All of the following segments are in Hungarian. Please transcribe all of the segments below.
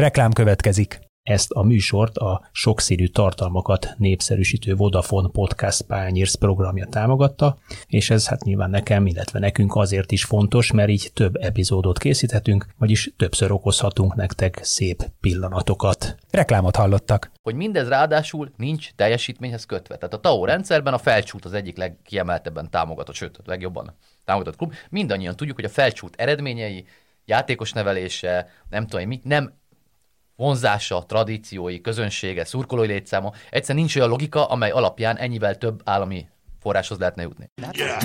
Reklám következik. Ezt a műsort a sokszínű tartalmakat népszerűsítő Vodafone Podcast Pányérsz programja támogatta, és ez hát nyilván nekem, illetve nekünk azért is fontos, mert így több epizódot készíthetünk, vagyis többször okozhatunk nektek szép pillanatokat. Reklámot hallottak. Hogy mindez ráadásul nincs teljesítményhez kötve. Tehát a TAO rendszerben a felcsút az egyik legkiemeltebben támogatott, sőt, a legjobban támogatott klub. Mindannyian tudjuk, hogy a felcsút eredményei játékos nevelése, nem tudom, mit, nem vonzása, tradíciói, közönsége, szurkolói létszáma. Egyszerűen nincs olyan logika, amely alapján ennyivel több állami forráshoz lehetne jutni. Yeah.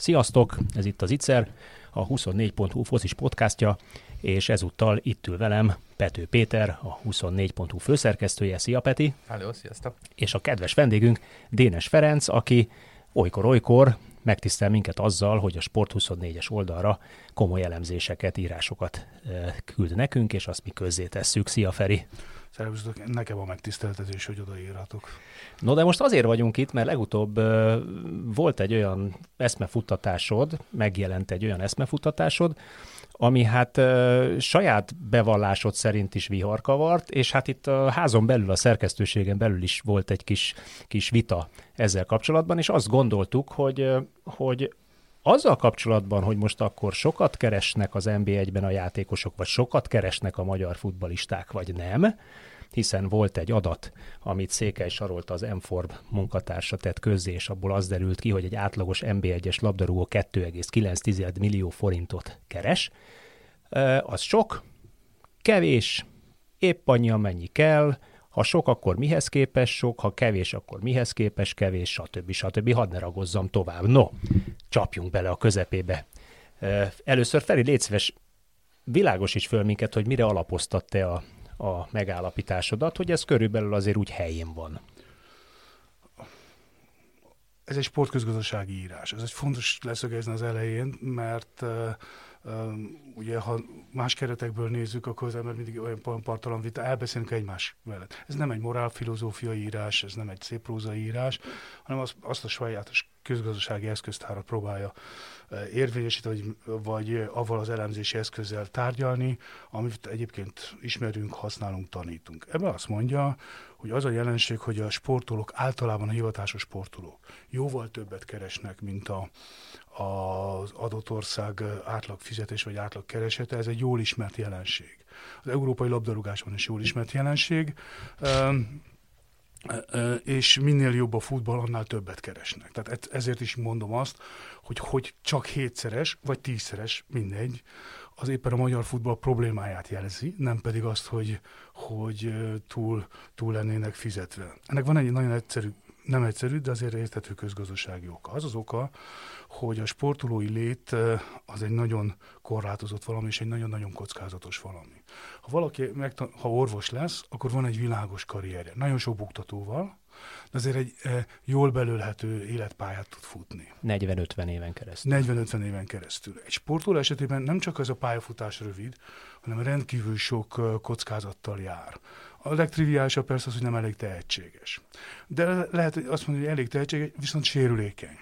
Sziasztok, ez itt az Itzer, a 24.hu focis podcastja, és ezúttal itt ül velem Pető Péter, a 24.hu főszerkesztője. Szia Peti! Hello, sziasztok! És a kedves vendégünk Dénes Ferenc, aki olykor-olykor megtisztel minket azzal, hogy a Sport24-es oldalra komoly elemzéseket, írásokat küld nekünk, és azt mi közzé tesszük. Szia Feri! Szervusztok, nekem a megtiszteltetés, hogy odaírhatok. No, de most azért vagyunk itt, mert legutóbb volt egy olyan eszmefuttatásod, megjelent egy olyan eszmefuttatásod, ami hát uh, saját bevallásod szerint is viharkavart, és hát itt a házon belül, a szerkesztőségen belül is volt egy kis, kis vita ezzel kapcsolatban, és azt gondoltuk, hogy, hogy azzal kapcsolatban, hogy most akkor sokat keresnek az NB1-ben a játékosok, vagy sokat keresnek a magyar futbalisták, vagy nem, hiszen volt egy adat, amit Székely Sarolta az M4 munkatársa tett közzé, és abból az derült ki, hogy egy átlagos NB1-es labdarúgó 2,9 millió forintot keres. Az sok, kevés, épp annyi, amennyi kell, ha sok, akkor mihez képes sok, ha kevés, akkor mihez képes kevés, stb. stb. Hadd ne ragozzam tovább. No, csapjunk bele a közepébe. Először Feri, légy szíves, világosíts föl minket, hogy mire alapoztat te a, a megállapításodat, hogy ez körülbelül azért úgy helyén van. Ez egy sportközgazdasági írás. Ez egy fontos leszögezni az elején, mert ugye ha más keretekből nézzük, akkor az ember mindig olyan partalan vita, elbeszélünk egymás mellett. Ez nem egy morálfilozófiai írás, ez nem egy szép prózai írás, hanem az, azt a sajátos közgazdasági eszköztárat próbálja érvényesíteni, vagy, vagy avval az elemzési eszközzel tárgyalni, amit egyébként ismerünk, használunk, tanítunk. Ebben azt mondja, hogy az a jelenség, hogy a sportolók, általában a hivatásos sportolók jóval többet keresnek, mint a, az adott ország átlag fizetés vagy átlag keresete, ez egy jól ismert jelenség. Az európai labdarúgásban is jól ismert jelenség, és minél jobb a futball, annál többet keresnek. Tehát ezért is mondom azt, hogy, hogy csak hétszeres, vagy tízszeres, mindegy, az éppen a magyar futball problémáját jelzi, nem pedig azt, hogy, hogy túl, túl lennének fizetve. Ennek van egy nagyon egyszerű nem egyszerű, de azért érthető közgazdasági oka. Az az oka, hogy a sportolói lét az egy nagyon korlátozott valami, és egy nagyon-nagyon kockázatos valami. Ha valaki, megtan- ha orvos lesz, akkor van egy világos karrierje. Nagyon sok buktatóval, de azért egy e, jól belőlhető életpályát tud futni. 40-50 éven keresztül. 40-50 éven keresztül. Egy sportoló esetében nem csak ez a pályafutás rövid, hanem rendkívül sok kockázattal jár. A legtriviálisabb persze az, hogy nem elég tehetséges. De lehet azt mondani, hogy elég tehetséges, viszont sérülékeny.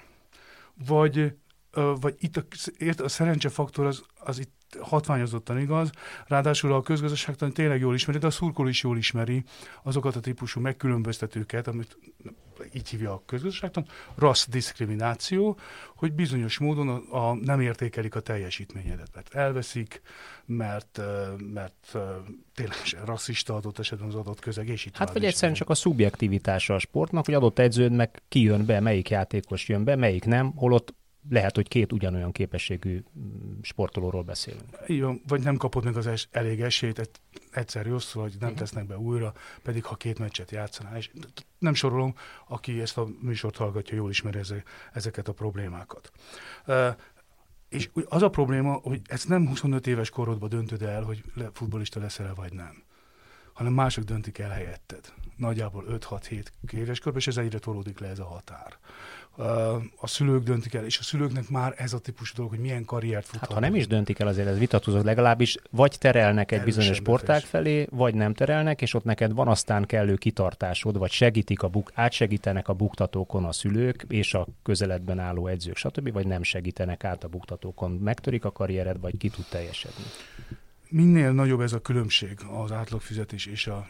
Vagy, vagy itt a, a szerencsefaktor az, az itt hatványozottan igaz, ráadásul a közgazdaságtan tényleg jól ismeri, de a szurkoló is jól ismeri azokat a típusú megkülönböztetőket, amit így hívja a közgazdaságtan, rassz diszkrimináció, hogy bizonyos módon a, a, nem értékelik a teljesítményedet, mert elveszik, mert, mert tényleg rasszista adott esetben az adott közeg, és itt Hát vagy egyszerűen csak a szubjektivitása a sportnak, hogy adott edződ ki jön be, melyik játékos jön be, melyik nem, holott lehet, hogy két ugyanolyan képességű mm, sportolóról beszélünk. Igen, vagy nem kapod meg az es- elég esélyt, egyszer rosszul, hogy nem tesznek be újra, pedig ha két meccset játszanál. És nem sorolom, aki ezt a műsort hallgatja, jól ismeri ezeket a problémákat. És az a probléma, hogy ezt nem 25 éves korodban döntöd el, hogy futbolista leszel vagy nem hanem mások döntik el helyetted. Nagyjából 5-6-7 éves korban, és ez egyre tolódik le ez a határ a szülők döntik el, és a szülőknek már ez a típusú dolog, hogy milyen karriert futhat. Hát ha nem is döntik el, azért ez vitatkozó, legalábbis vagy terelnek egy bizonyos sportág felé, vagy nem terelnek, és ott neked van aztán kellő kitartásod, vagy segítik a buk, átsegítenek a buktatókon a szülők, és a közeledben álló edzők, stb., vagy nem segítenek át a buktatókon, megtörik a karriered, vagy ki tud teljesedni minél nagyobb ez a különbség az átlagfizetés és a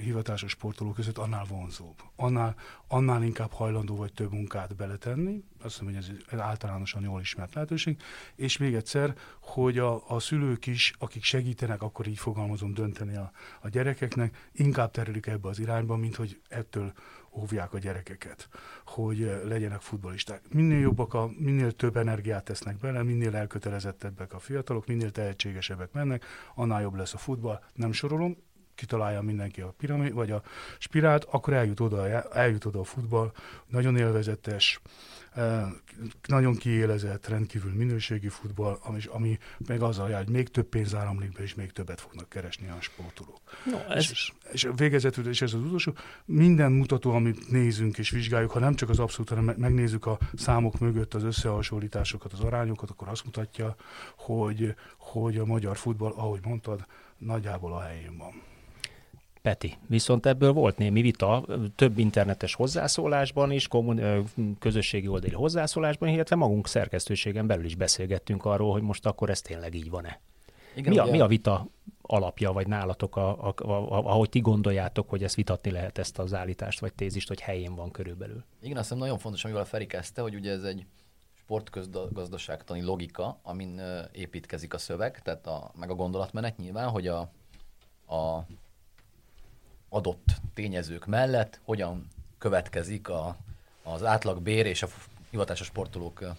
hivatásos sportoló között, annál vonzóbb. Annál, annál inkább hajlandó vagy több munkát beletenni, azt mondom, hogy ez általánosan jól ismert lehetőség, és még egyszer, hogy a, a szülők is, akik segítenek, akkor így fogalmazom, dönteni a, a gyerekeknek, inkább terelik ebbe az irányba, mint hogy ettől óvják a gyerekeket, hogy eh, legyenek futbolisták. Minél jobbak, a, minél több energiát tesznek bele, minél elkötelezettebbek a fiatalok, minél tehetségesebbek mennek, annál jobb lesz a futball. Nem sorolom, kitalálja mindenki a piramid, vagy a spirált, akkor eljut oda, eljut oda a futball, nagyon élvezetes, nagyon kiélezett, rendkívül minőségi futball, ami, ami meg azzal jár, hogy még több pénz áramlik be, és még többet fognak keresni a sportolók. No, ez... és, és végezetül, és ez az utolsó, minden mutató, amit nézünk és vizsgáljuk, ha nem csak az abszolút, hanem megnézzük a számok mögött az összehasonlításokat, az arányokat, akkor azt mutatja, hogy, hogy a magyar futball, ahogy mondtad, nagyjából a helyén van. Peti, viszont ebből volt némi vita, több internetes hozzászólásban is, kommun, közösségi oldali hozzászólásban, illetve magunk szerkesztőségen belül is beszélgettünk arról, hogy most akkor ez tényleg így van-e. Igen, mi, a, mi a vita alapja, vagy nálatok, a, a, a, a, ahogy ti gondoljátok, hogy ezt vitatni lehet ezt az állítást, vagy tézist, hogy helyén van körülbelül? Igen, azt hiszem nagyon fontos, amivel Feri kezdte, hogy ugye ez egy sportgazdaságtani logika, amin építkezik a szöveg, tehát a, meg a gondolatmenet nyilván, hogy a, a adott tényezők mellett hogyan következik a, az átlag bér és a hivatásos sportolók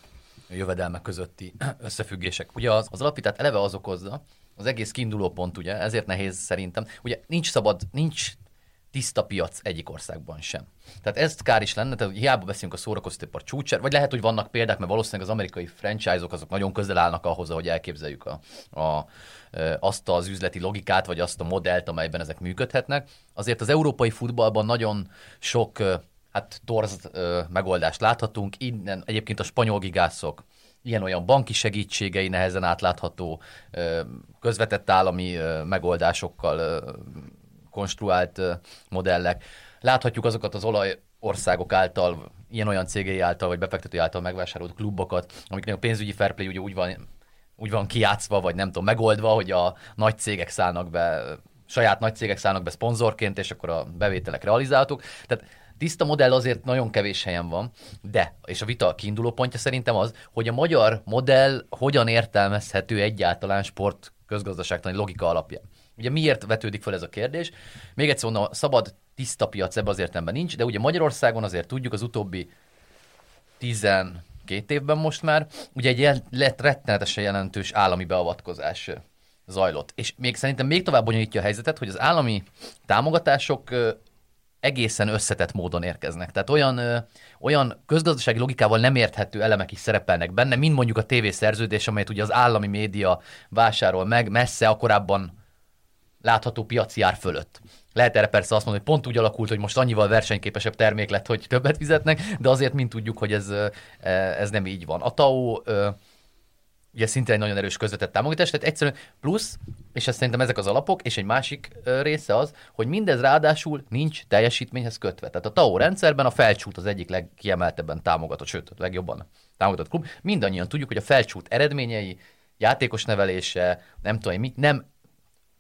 jövedelmek közötti összefüggések. Ugye az, az alapítát eleve az okozza, az egész kiinduló pont, ugye, ezért nehéz szerintem. Ugye nincs szabad, nincs tiszta piac egyik országban sem. Tehát ez kár is lenne, tehát hiába beszélünk a szórakoztatóipar csúcsár, vagy lehet, hogy vannak példák, mert valószínűleg az amerikai franchise-ok azok nagyon közel állnak ahhoz, hogy elképzeljük a, a, azt az üzleti logikát, vagy azt a modellt, amelyben ezek működhetnek. Azért az európai futballban nagyon sok hát torz megoldást láthatunk. Innen egyébként a spanyol gigászok, ilyen-olyan banki segítségei nehezen átlátható, közvetett állami megoldásokkal konstruált modellek. Láthatjuk azokat az olaj országok által, ilyen-olyan cégei által, vagy befektető által megvásárolt klubokat, amiknek a pénzügyi fair play ugye úgy van, úgy van kiátszva, vagy nem tudom, megoldva, hogy a nagy cégek szállnak be, saját nagy cégek szállnak be szponzorként, és akkor a bevételek realizálhatók. Tehát tiszta modell azért nagyon kevés helyen van, de, és a vita kiinduló pontja szerintem az, hogy a magyar modell hogyan értelmezhető egyáltalán sport közgazdaságtani logika alapján. Ugye miért vetődik fel ez a kérdés? Még egyszer mondom, szabad tiszta piac ebben az értelemben nincs, de ugye Magyarországon azért tudjuk az utóbbi 12 évben most már, ugye egy lett rettenetesen jelentős állami beavatkozás zajlott. És még szerintem még tovább bonyolítja a helyzetet, hogy az állami támogatások egészen összetett módon érkeznek. Tehát olyan, olyan közgazdasági logikával nem érthető elemek is szerepelnek benne, mint mondjuk a tévészerződés, amelyet ugye az állami média vásárol meg messze a korábban látható piaci ár fölött. Lehet erre persze azt mondani, hogy pont úgy alakult, hogy most annyival versenyképesebb termék lett, hogy többet fizetnek, de azért mind tudjuk, hogy ez, ez nem így van. A TAO ugye szintén egy nagyon erős közvetett támogatás, tehát egyszerűen plusz, és ez szerintem ezek az alapok, és egy másik része az, hogy mindez ráadásul nincs teljesítményhez kötve. Tehát a TAO rendszerben a felcsút az egyik legkiemeltebben támogatott, sőt, legjobban támogatott klub. Mindannyian tudjuk, hogy a felcsút eredményei, játékos nevelése, nem tudom, mit, nem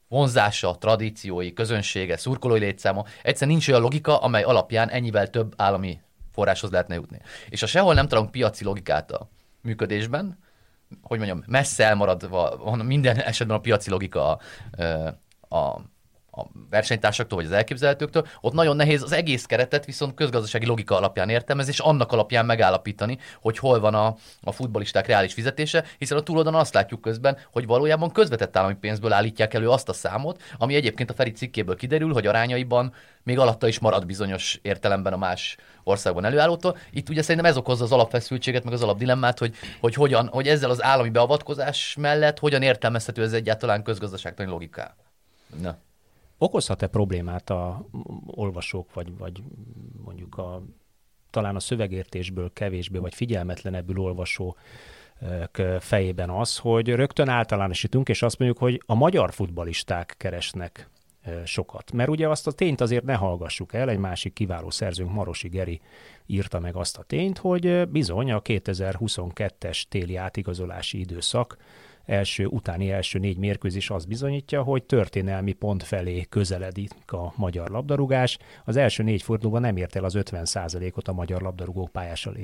vonzása, tradíciói, közönsége, szurkolói létszáma, egyszerűen nincs olyan logika, amely alapján ennyivel több állami forráshoz lehetne jutni. És ha sehol nem találunk piaci logikát a működésben, hogy mondjam, messze elmaradva van minden esetben a piaci logika a, a a versenytársaktól vagy az elképzelhetőktől, ott nagyon nehéz az egész keretet viszont közgazdasági logika alapján értelmezni, és annak alapján megállapítani, hogy hol van a, a futbolisták reális fizetése, hiszen a túloldalon azt látjuk közben, hogy valójában közvetett állami pénzből állítják elő azt a számot, ami egyébként a Feri cikkéből kiderül, hogy arányaiban még alatta is marad bizonyos értelemben a más országban előállótól. Itt ugye szerintem ez okozza az alapfeszültséget, meg az alapdilemmát, hogy, hogy, hogyan, hogy ezzel az állami beavatkozás mellett hogyan értelmezhető ez egyáltalán közgazdaságtani logiká. Na. Okozhat-e problémát a olvasók, vagy, vagy mondjuk a, talán a szövegértésből kevésbé, vagy figyelmetlenebbül olvasó fejében az, hogy rögtön általánosítunk, és azt mondjuk, hogy a magyar futbalisták keresnek sokat. Mert ugye azt a tényt azért ne hallgassuk el, egy másik kiváló szerzőnk, Marosi Geri írta meg azt a tényt, hogy bizony a 2022-es téli átigazolási időszak első, utáni első négy mérkőzés azt bizonyítja, hogy történelmi pont felé közeledik a magyar labdarúgás. Az első négy fordulóban nem ért el az 50%-ot a magyar labdarúgó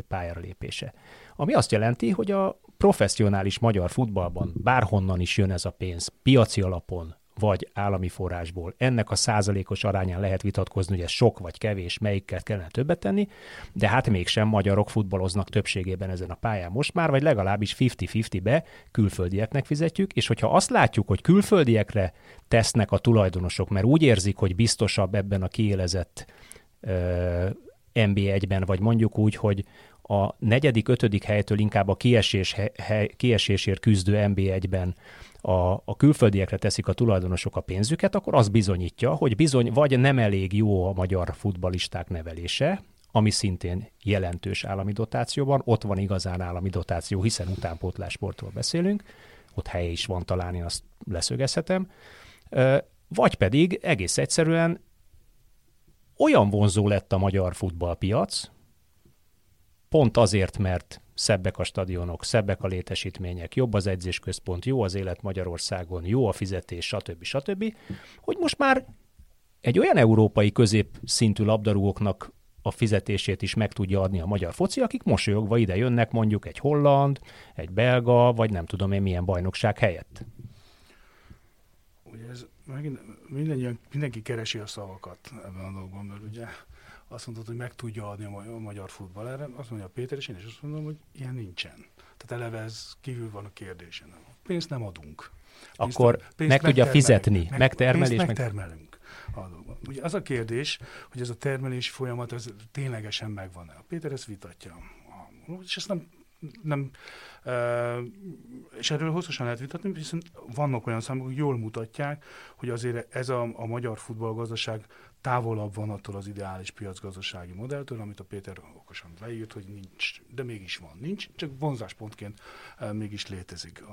pályára lépése. Ami azt jelenti, hogy a professzionális magyar futballban bárhonnan is jön ez a pénz, piaci alapon, vagy állami forrásból. Ennek a százalékos arányán lehet vitatkozni, hogy ez sok vagy kevés, melyikkel kellene többet tenni, de hát mégsem magyarok futballoznak többségében ezen a pályán most már, vagy legalábbis 50-50-be külföldieknek fizetjük, és hogyha azt látjuk, hogy külföldiekre tesznek a tulajdonosok, mert úgy érzik, hogy biztosabb ebben a kiélezett uh, NB1-ben, vagy mondjuk úgy, hogy a negyedik, ötödik helytől inkább a kiesés, hely, kiesésért küzdő NB1-ben a, a külföldiekre teszik a tulajdonosok a pénzüket, akkor az bizonyítja, hogy bizony vagy nem elég jó a magyar futbalisták nevelése, ami szintén jelentős állami dotációban, ott van igazán állami dotáció, hiszen utánpótlássportról beszélünk, ott helye is van talán, én azt leszögezhetem, vagy pedig egész egyszerűen olyan vonzó lett a magyar futballpiac, pont azért, mert szebbek a stadionok, szebbek a létesítmények, jobb az edzésközpont, jó az élet Magyarországon, jó a fizetés, stb. stb., hogy most már egy olyan európai középszintű labdarúgóknak a fizetését is meg tudja adni a magyar foci, akik mosolyogva ide jönnek mondjuk egy holland, egy belga, vagy nem tudom én milyen bajnokság helyett. Ugye ez megint minden, mindenki keresi a szavakat ebben a dolgban, mert ugye azt mondod, hogy meg tudja adni a magyar futball erre, azt mondja Péter, és én is azt mondom, hogy ilyen nincsen. Tehát eleve ez kívül van a kérdésen. Pénzt nem adunk. Pénzt, Akkor pénzt meg tudja fizetni, meg, megtermelés. Pénzt megtermelünk. Meg... Ugye az a kérdés, hogy ez a termelési folyamat ez ténylegesen megvan-e. A Péter ezt vitatja. És ezt nem nem, és erről hosszasan lehet vitatni, hiszen vannak olyan számok, hogy jól mutatják, hogy azért ez a, a magyar futballgazdaság távolabb van attól az ideális piacgazdasági modelltől, amit a Péter okosan leírt, hogy nincs, de mégis van. Nincs, csak vonzáspontként mégis létezik.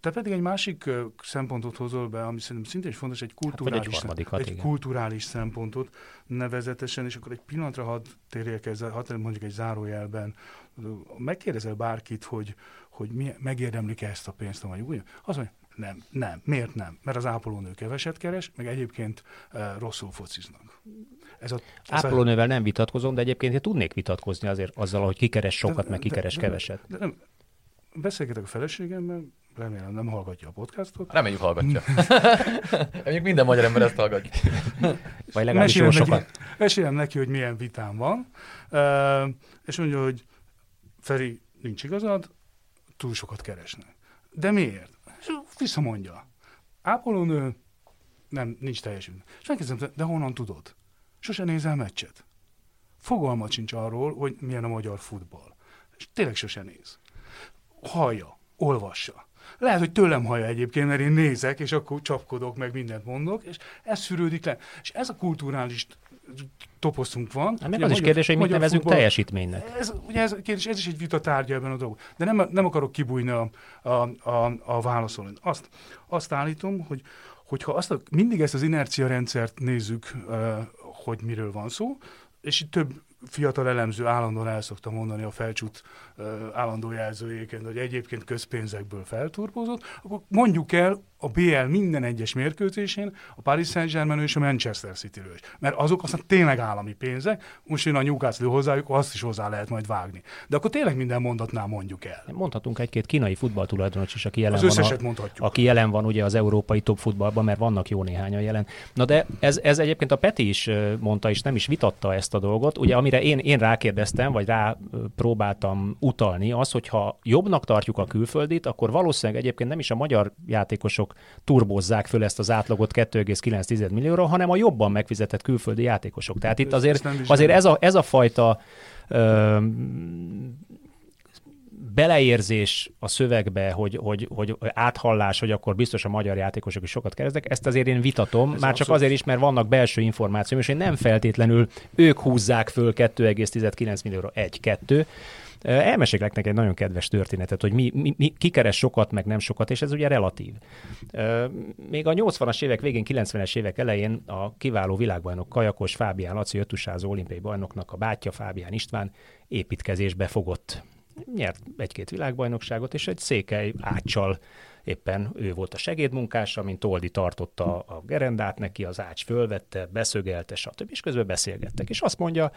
Te pedig egy másik uh, szempontot hozol be, ami szerintem szintén is fontos, egy kulturális, hát, egy, egy kulturális szempontot nevezetesen, és akkor egy pillanatra hadd térjek ezzel, hadd mondjuk egy zárójelben, megkérdezel bárkit, hogy, hogy mi, megérdemlik -e ezt a pénzt, vagy úgy, az mondja, nem, nem. Miért nem? Mert az ápolónő keveset keres, meg egyébként uh, rosszul fociznak. Ez a, ez Ápolónővel a... nem vitatkozom, de egyébként én tudnék vitatkozni azért azzal, hogy kikeres sokat, de, meg kikeres de, keveset. De, de nem, beszélgetek a feleségemmel, remélem nem hallgatja a podcastot. Reméljük hallgatja. Reméljük minden magyar ember ezt hallgatja. Vagy legalábbis mesélem sokat. Neki, mesélem neki, hogy milyen vitám van, uh, és mondja, hogy Feri, nincs igazad, túl sokat keresnek. De miért? És visszamondja. Ápolónő, nem, nincs teljesítmény. És megkezdem, de honnan tudod? Sose nézel meccset. Fogalmat sincs arról, hogy milyen a magyar futball. És tényleg sose néz. Hallja, olvassa. Lehet, hogy tőlem hallja egyébként, mert én nézek, és akkor csapkodok, meg mindent mondok, és ez szűrődik le. És ez a kulturális toposzunk van. Hát meg az is kérdés, hogy mit nevezünk futball, teljesítménynek. Ez, ugye ez, kérdés, ez is egy vita tárgya ebben a dolog. De nem, nem akarok kibújni a, a, a, a válaszolni. Azt, azt állítom, hogy hogyha azt a, mindig ezt az inercia rendszert nézzük, hogy miről van szó, és itt több fiatal elemző állandóan el szokta mondani a felcsút állandó jelzőjéken, hogy egyébként közpénzekből felturbozott, akkor mondjuk el a BL minden egyes mérkőzésén a Paris Saint-Germain és a Manchester City-ről is. Mert azok aztán tényleg állami pénzek, most jön a Newcastle hozzájuk, azt is hozzá lehet majd vágni. De akkor tényleg minden mondatnál mondjuk el. Mondhatunk egy-két kínai futballtulajdonos is, aki jelen, az van a, mondhatjuk. aki jelen van ugye az európai top futballban, mert vannak jó néhányan jelen. Na de ez, ez egyébként a Peti is mondta, és nem is vitatta ezt a dolgot. Ugye amire én, én rákérdeztem, vagy rá próbáltam utalni, az, hogyha jobbnak tartjuk a külföldit, akkor valószínűleg egyébként nem is a magyar játékosok turbozzák föl ezt az átlagot 2,9 millióra, hanem a jobban megfizetett külföldi játékosok. Tehát itt azért, azért ez, a, ez a fajta ö, beleérzés a szövegbe, hogy, hogy, hogy áthallás, hogy akkor biztos a magyar játékosok is sokat keresnek, ezt azért én vitatom, Ez már csak azért is, mert vannak belső információim, és én nem feltétlenül ők húzzák föl 2,19 millióra 1-2, Elmeséklek neked egy nagyon kedves történetet, hogy mi, mi, mi kikeres sokat, meg nem sokat, és ez ugye relatív. Még a 80-as évek végén, 90-es évek elején a kiváló világbajnok Kajakos Fábián Laci ötusázó olimpiai bajnoknak a bátyja Fábián István építkezésbe fogott. Nyert egy-két világbajnokságot, és egy székely áccsal éppen ő volt a segédmunkása, mint Toldi tartotta a gerendát neki, az ács fölvette, beszögelte, stb. És közben beszélgettek. És azt mondja,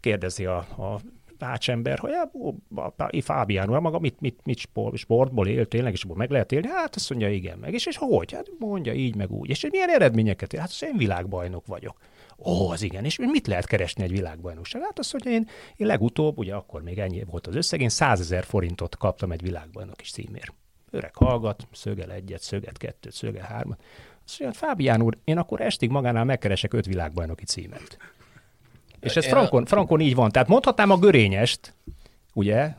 kérdezi a, a ácsember, hogy Fábián úr, maga mit, mit, mit sport, sportból él, tényleg, és abból meg lehet élni? Hát azt mondja, igen, meg. És, és hogy? Hát mondja így, meg úgy. És milyen eredményeket? Hát én világbajnok vagyok. Ó, az igen. És mit lehet keresni egy világbajnokság? Hát azt, hogy én, én legutóbb, ugye akkor még ennyi volt az összeg, én 100 ezer forintot kaptam egy világbajnok is címért. Öreg hallgat, szögel egyet, szöget kettőt, szögel hármat. Azt mondja, hát Fábián úr, én akkor estig magánál megkeresek öt világbajnoki címet. És ez frankon, frankon így van. Tehát mondhatnám a görényest, ugye,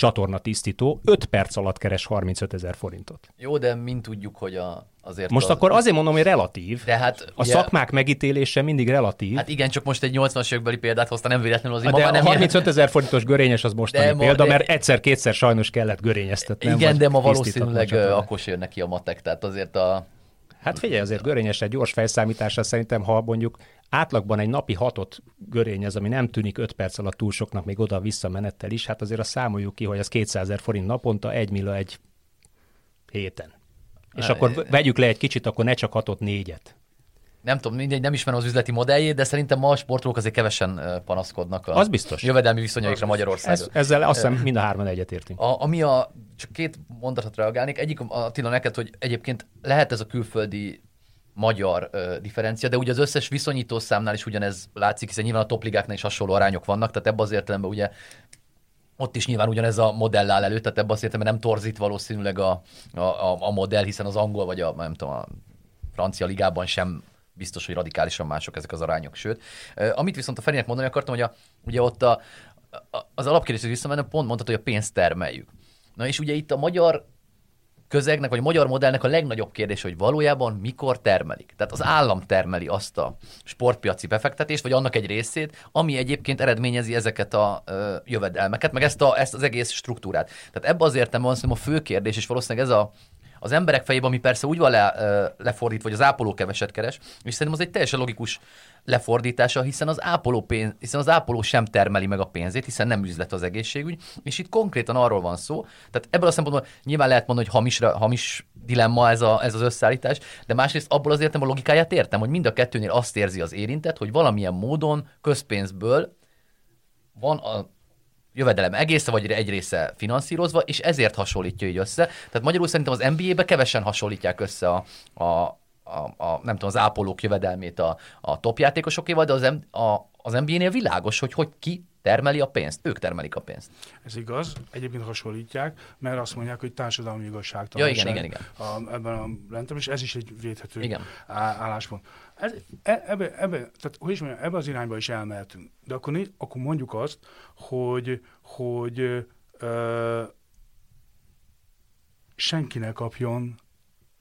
csatorna tisztító, 5 perc alatt keres 35 ezer forintot. Jó, de mind tudjuk, hogy a, azért... Most az... akkor azért mondom, hogy relatív. De hát, a ugye... szakmák megítélése mindig relatív. Hát igen, csak most egy 80-as évekbeli példát hozta, nem véletlenül az De a 35 ezer forintos görényes az most ma, példa, de... mert egyszer-kétszer sajnos kellett görényeztetni. Igen, de ma valószínűleg akkor jön neki a matek, tehát azért a Hát figyelj, azért görényes egy gyors fejszámítása szerintem, ha mondjuk átlagban egy napi hatot görényez, ami nem tűnik 5 perc alatt túl soknak még oda-vissza menettel is, hát azért azt számoljuk ki, hogy az 200 ezer forint naponta, 1 millió egy héten. És e, akkor vegyük le egy kicsit, akkor ne csak hatot, négyet nem tudom, mindegy, nem ismerem az üzleti modelljét, de szerintem ma a sportolók azért kevesen panaszkodnak a az biztos. jövedelmi viszonyaikra Magyarországon. Ez, ezzel azt hiszem mind a hárman egyetértünk. A, ami a, csak két mondatot reagálnék. Egyik Attila neked, hogy egyébként lehet ez a külföldi magyar ö, differencia, de ugye az összes viszonyítószámnál is ugyanez látszik, hiszen nyilván a topligáknál is hasonló arányok vannak, tehát ebben az értelemben ugye ott is nyilván ugyanez a modell áll elő, tehát ebben az értelemben nem torzít valószínűleg a, a, a, a modell, hiszen az angol vagy a, nem tudom, a francia ligában sem biztos, hogy radikálisan mások ezek az arányok. Sőt, amit viszont a Ferinek mondani akartam, hogy a, ugye ott a, a, az alapkérdés, hogy visszamennem, pont mondtad, hogy a pénzt termeljük. Na és ugye itt a magyar közegnek, vagy a magyar modellnek a legnagyobb kérdés, hogy valójában mikor termelik. Tehát az állam termeli azt a sportpiaci befektetést, vagy annak egy részét, ami egyébként eredményezi ezeket a ö, jövedelmeket, meg ezt, a, ezt az egész struktúrát. Tehát ebbe az értem van a fő kérdés, és valószínűleg ez a, az emberek fejében, ami persze úgy van le, lefordítva, hogy az ápoló keveset keres, és szerintem az egy teljesen logikus lefordítása, hiszen az ápoló, pénz, hiszen az ápoló sem termeli meg a pénzét, hiszen nem üzlet az egészségügy, és itt konkrétan arról van szó. Tehát ebből a szempontból nyilván lehet mondani, hogy hamisra, hamis dilemma ez, a, ez az összeállítás, de másrészt abból azért nem a logikáját értem, hogy mind a kettőnél azt érzi az érintett, hogy valamilyen módon közpénzből van a jövedelem egésze, vagy egy része finanszírozva, és ezért hasonlítja így össze. Tehát magyarul szerintem az NBA-be kevesen hasonlítják össze a, a, a, a, nem tudom, az ápolók jövedelmét a, a topjátékosokéval, de az, a, az NBA-nél világos, hogy hogy ki termeli a pénzt. Ők termelik a pénzt. Ez igaz, egyébként hasonlítják, mert azt mondják, hogy társadalmi igazságtalanság. Ja, igen, igen, igen. A, ebben a lentem, és ez is egy védhető igen. álláspont. Ez, e, ebbe, ebbe, tehát, hogy is mondjam, ebbe az irányba is elmehetünk. De akkor, né, akkor mondjuk azt, hogy, hogy ö, senki ne kapjon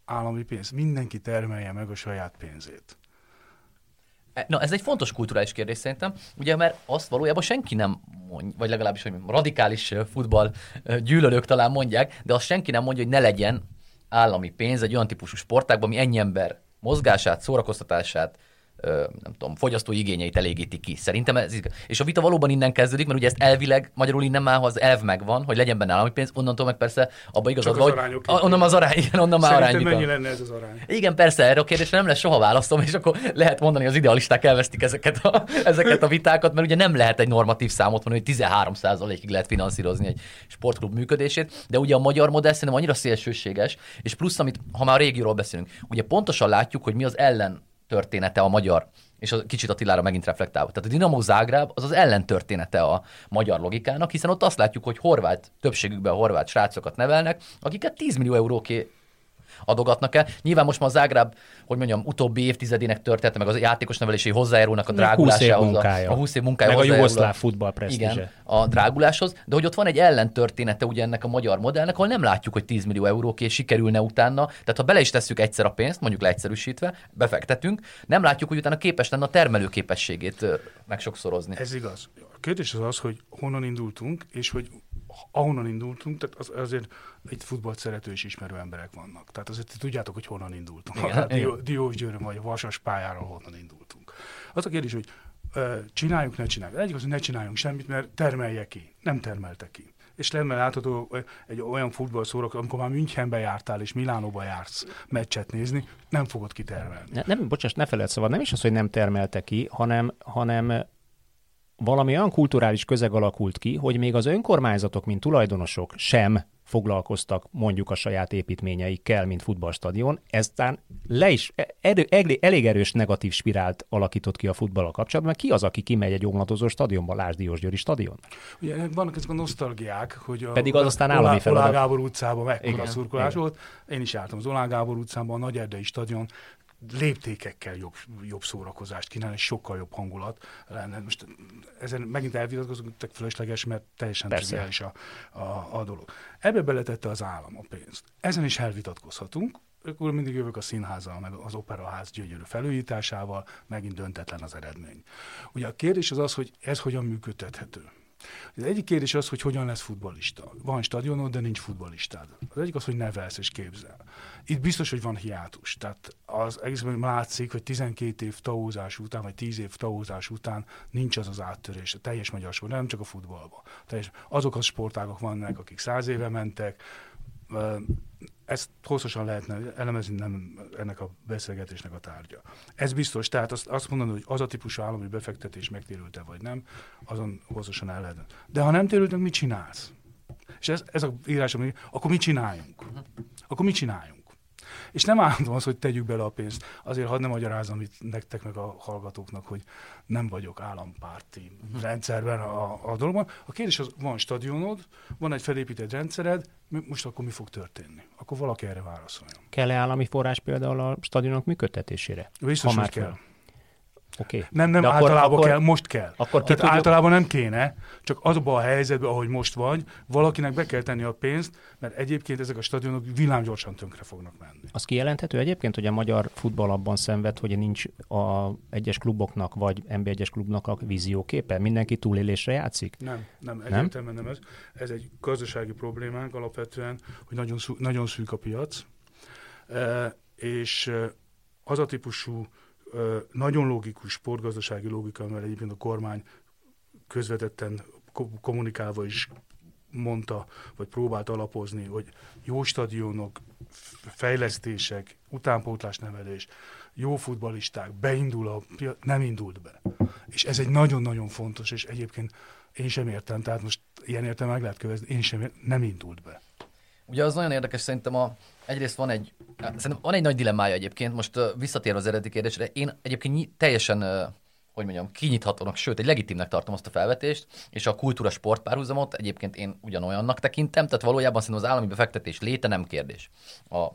állami pénzt. Mindenki termelje meg a saját pénzét. Na, ez egy fontos kulturális kérdés szerintem, ugye, mert azt valójában senki nem mond, vagy legalábbis, hogy radikális futball gyűlölők talán mondják, de azt senki nem mondja, hogy ne legyen állami pénz egy olyan típusú sportákban, ami ennyi ember mozgását, szórakoztatását, nem tudom, fogyasztói igényeit elégíti ki. Szerintem ez És a vita valóban innen kezdődik, mert ugye ezt elvileg, magyarul innen már, ha az elv megvan, hogy legyen benne állami pénz, onnantól meg persze abba igazad vagy. Onnan az arány, igen, onnan már arány. mennyi lenne ez az arány? Igen, persze, erre a kérdésre nem lesz soha választom, és akkor lehet mondani, hogy az idealisták elvesztik ezeket a, ezeket a vitákat, mert ugye nem lehet egy normatív számot mondani, hogy 13%-ig lehet finanszírozni egy sportklub működését, de ugye a magyar modell szerintem annyira szélsőséges, és plusz, amit, ha már a régióról beszélünk, ugye pontosan látjuk, hogy mi az ellen története a magyar, és a kicsit Attilára megint reflektálva. Tehát a Dinamo Zágráb az az ellentörténete a magyar logikának, hiszen ott azt látjuk, hogy horvát, többségükben horvát srácokat nevelnek, akiket 10 millió euróké adogatnak el. Nyilván most már Zágráb, hogy mondjam, utóbbi évtizedének története, meg az játékos nevelési hozzájárulnak a drágulásához. 20 év munkája. A 20 év munkája meg a jugoszláv futball presztízse. igen, a dráguláshoz, de hogy ott van egy ellentörténete ugye ennek a magyar modellnek, ahol nem látjuk, hogy 10 millió euróké sikerülne utána. Tehát ha bele is tesszük egyszer a pénzt, mondjuk leegyszerűsítve, befektetünk, nem látjuk, hogy utána képes lenne a termelőképességét ö, megsokszorozni. Ez igaz. A kérdés az az, hogy honnan indultunk, és hogy ahonnan indultunk, tehát az, azért itt futballt szerető és ismerő emberek vannak. Tehát azért tudjátok, hogy honnan indultunk. Dió, Diósgyőrön vagy a Vasas pályáról honnan indultunk. Az a kérdés, hogy ö, csináljuk, ne csináljuk. Egyik az, hogy ne csináljunk semmit, mert termelje ki. Nem termelte ki. És lenne látható egy olyan futballszórak, amikor már Münchenbe jártál és Milánóba jársz meccset nézni, nem fogod kitermelni. Ne, nem, bocsáss, ne feled szabad, nem is az, hogy nem termelte ki, hanem, hanem valami olyan kulturális közeg alakult ki, hogy még az önkormányzatok, mint tulajdonosok sem foglalkoztak mondjuk a saját építményeikkel, mint futballstadion, eztán le is erő, elég, erős negatív spirált alakított ki a futballal kapcsolatban, mert ki az, aki kimegy egy omladozó stadionba, Lásd Diósgyőri stadion? Ugye vannak ezek a nosztalgiák, hogy a Pedig az aztán állami Olá- feladat. Olá Gábor utcában mekkora Igen, szurkolás igen. volt. Én is jártam az Olá Gábor utcában, a Nagy Erdei stadion léptékekkel jobb, jobb szórakozást kínál, és sokkal jobb hangulat lenne. Most ezen megint elvitatkozunk, tök fölösleges, mert teljesen triviális a, a, a dolog. Ebbe beletette az állam a pénzt. Ezen is elvitatkozhatunk, akkor mindig jövök a színházzal, meg az operaház gyönyörű felújításával, megint döntetlen az eredmény. Ugye a kérdés az az, hogy ez hogyan működtethető. Az egyik kérdés az, hogy hogyan lesz futbalista. Van stadionod, de nincs futbalistád. Az egyik az, hogy nevelsz és képzel. Itt biztos, hogy van hiátus. Tehát az egészben látszik, hogy 12 év taózás után, vagy 10 év taózás után nincs az az áttörés a teljes magyar sport, nem csak a futballban. Teljes, azok a sportágok vannak, akik száz éve mentek, ezt hosszasan lehetne elemezni, nem ennek a beszélgetésnek a tárgya. Ez biztos, tehát azt, azt mondani, hogy az a típusú állami befektetés megtérült-e vagy nem, azon hosszasan el lehetne. De ha nem térült, mit csinálsz? És ez, ez a írás, ami, akkor mit csináljunk? Akkor mit csináljunk? És nem állandóan az, hogy tegyük bele a pénzt. Azért hadd nem magyarázom itt nektek meg a hallgatóknak, hogy nem vagyok állampárti rendszerben a, a dologban. A kérdés az, van stadionod, van egy felépített rendszered, mi- most akkor mi fog történni? Akkor valaki erre válaszoljon. Kell-e állami forrás például a stadionok működtetésére? Biztos, Ha hogy már kell. Oké. Okay. Nem, nem, De akkor, általában akkor- kell, most kell. akkor Tehát tudjuk- általában nem kéne, csak azokban a helyzetben, ahogy most vagy, valakinek be kell tenni a pénzt, mert egyébként ezek a stadionok villámgyorsan tönkre fognak menni. Az kijelenthető egyébként, hogy a magyar futball abban szenved, hogy nincs a egyes kluboknak vagy NB1-es klubnak a vízióképe? Mindenki túlélésre játszik? Nem, nem, egyértelműen nem ez. Ez egy gazdasági problémánk alapvetően, hogy nagyon, szú, nagyon szűk a piac, e, és e, az a típusú nagyon logikus sportgazdasági logika, mert egyébként a kormány közvetetten ko- kommunikálva is mondta, vagy próbált alapozni, hogy jó stadionok, fejlesztések, utánpótlás nevelés, jó futbalisták, beindul a nem indult be. És ez egy nagyon-nagyon fontos, és egyébként én sem értem, tehát most ilyen értem meg lehet követni, én sem értem, nem indult be. Ugye az nagyon érdekes, szerintem a, egyrészt van egy, szerintem van egy nagy dilemmája egyébként, most visszatérve az eredeti kérdésre, én egyébként teljesen, hogy mondjam, kinyithatónak, sőt, egy legitimnek tartom azt a felvetést, és a kultúra sport párhuzamot egyébként én ugyanolyannak tekintem, tehát valójában szerintem az állami befektetés léte nem kérdés. A,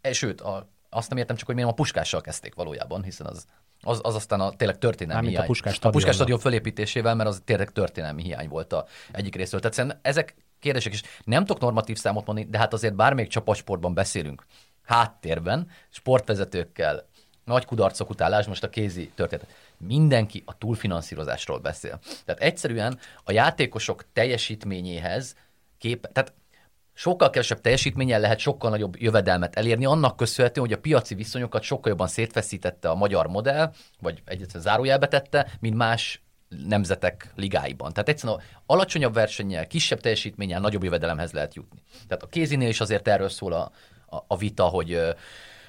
e, sőt, a, azt nem értem csak, hogy miért a puskással kezdték valójában, hiszen az, az, az aztán a tényleg történelmi Mármint a hiány. Puskás a Puskás stadion fölépítésével, mert az tényleg történelmi hiány volt a egyik részről. Tehát ezek kérdések is. Nem tudok normatív számot mondani, de hát azért bármelyik csapatsportban beszélünk. Háttérben, sportvezetőkkel, nagy kudarcok után, lásd most a kézi történet. Mindenki a túlfinanszírozásról beszél. Tehát egyszerűen a játékosok teljesítményéhez kép, tehát sokkal kevesebb teljesítménnyel lehet sokkal nagyobb jövedelmet elérni, annak köszönhetően, hogy a piaci viszonyokat sokkal jobban szétfeszítette a magyar modell, vagy egyszerűen zárójelbe tette, mint más nemzetek ligáiban. Tehát egyszerűen alacsonyabb versennyel, kisebb teljesítménnyel nagyobb jövedelemhez lehet jutni. Tehát a kézinél is azért erről szól a, a, a vita, hogy